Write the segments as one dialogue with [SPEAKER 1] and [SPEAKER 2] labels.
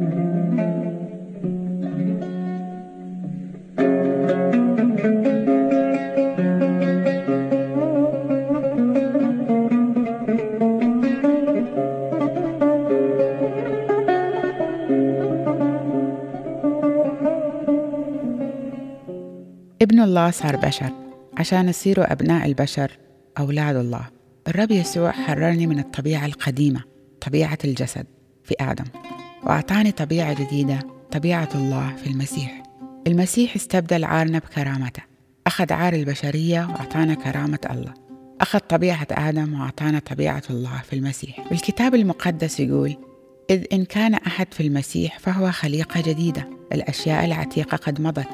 [SPEAKER 1] ابن الله صار بشر عشان يصيروا أبناء البشر أولاد الله. الرب يسوع حررني من الطبيعة القديمة طبيعة الجسد في آدم. وأعطاني طبيعة جديدة طبيعة الله في المسيح. المسيح استبدل عارنا بكرامته. أخذ عار البشرية وأعطانا كرامة الله. أخذ طبيعة آدم وأعطانا طبيعة الله في المسيح. الكتاب المقدس يقول إذ إن كان أحد في المسيح فهو خليقة جديدة. الأشياء العتيقة قد مضت.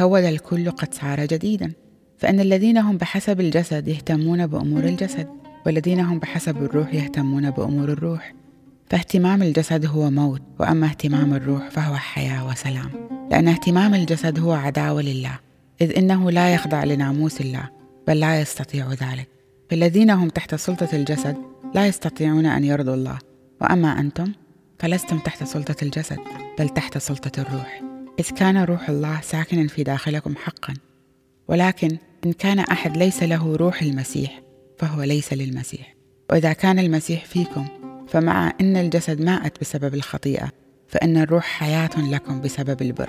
[SPEAKER 1] هود الكل قد صار جديدا. فإن الذين هم بحسب الجسد يهتمون بأمور الجسد والذين هم بحسب الروح يهتمون بأمور الروح. فاهتمام الجسد هو موت وأما اهتمام الروح فهو حياة وسلام. لأن اهتمام الجسد هو عداوة لله إذ إنه لا يخضع لناموس الله بل لا يستطيع ذلك. فالذين هم تحت سلطة الجسد لا يستطيعون أن يرضوا الله. وأما أنتم فلستم تحت سلطة الجسد بل تحت سلطة الروح. إذ كان روح الله ساكنا في داخلكم حقا. ولكن إن كان أحد ليس له روح المسيح فهو ليس للمسيح. وإذا كان المسيح فيكم فمع أن الجسد مات بسبب الخطيئة فإن الروح حياة لكم بسبب البر.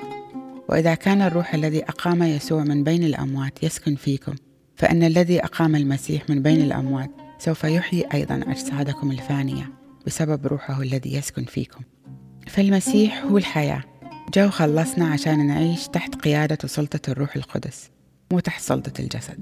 [SPEAKER 1] وإذا كان الروح الذي أقام يسوع من بين الأموات يسكن فيكم فإن الذي أقام المسيح من بين الأموات سوف يحيي أيضا أجسادكم الفانية بسبب روحه الذي يسكن فيكم. فالمسيح هو الحياة. جو خلصنا عشان نعيش تحت قيادة وسلطة الروح القدس مو تحت سلطة الجسد.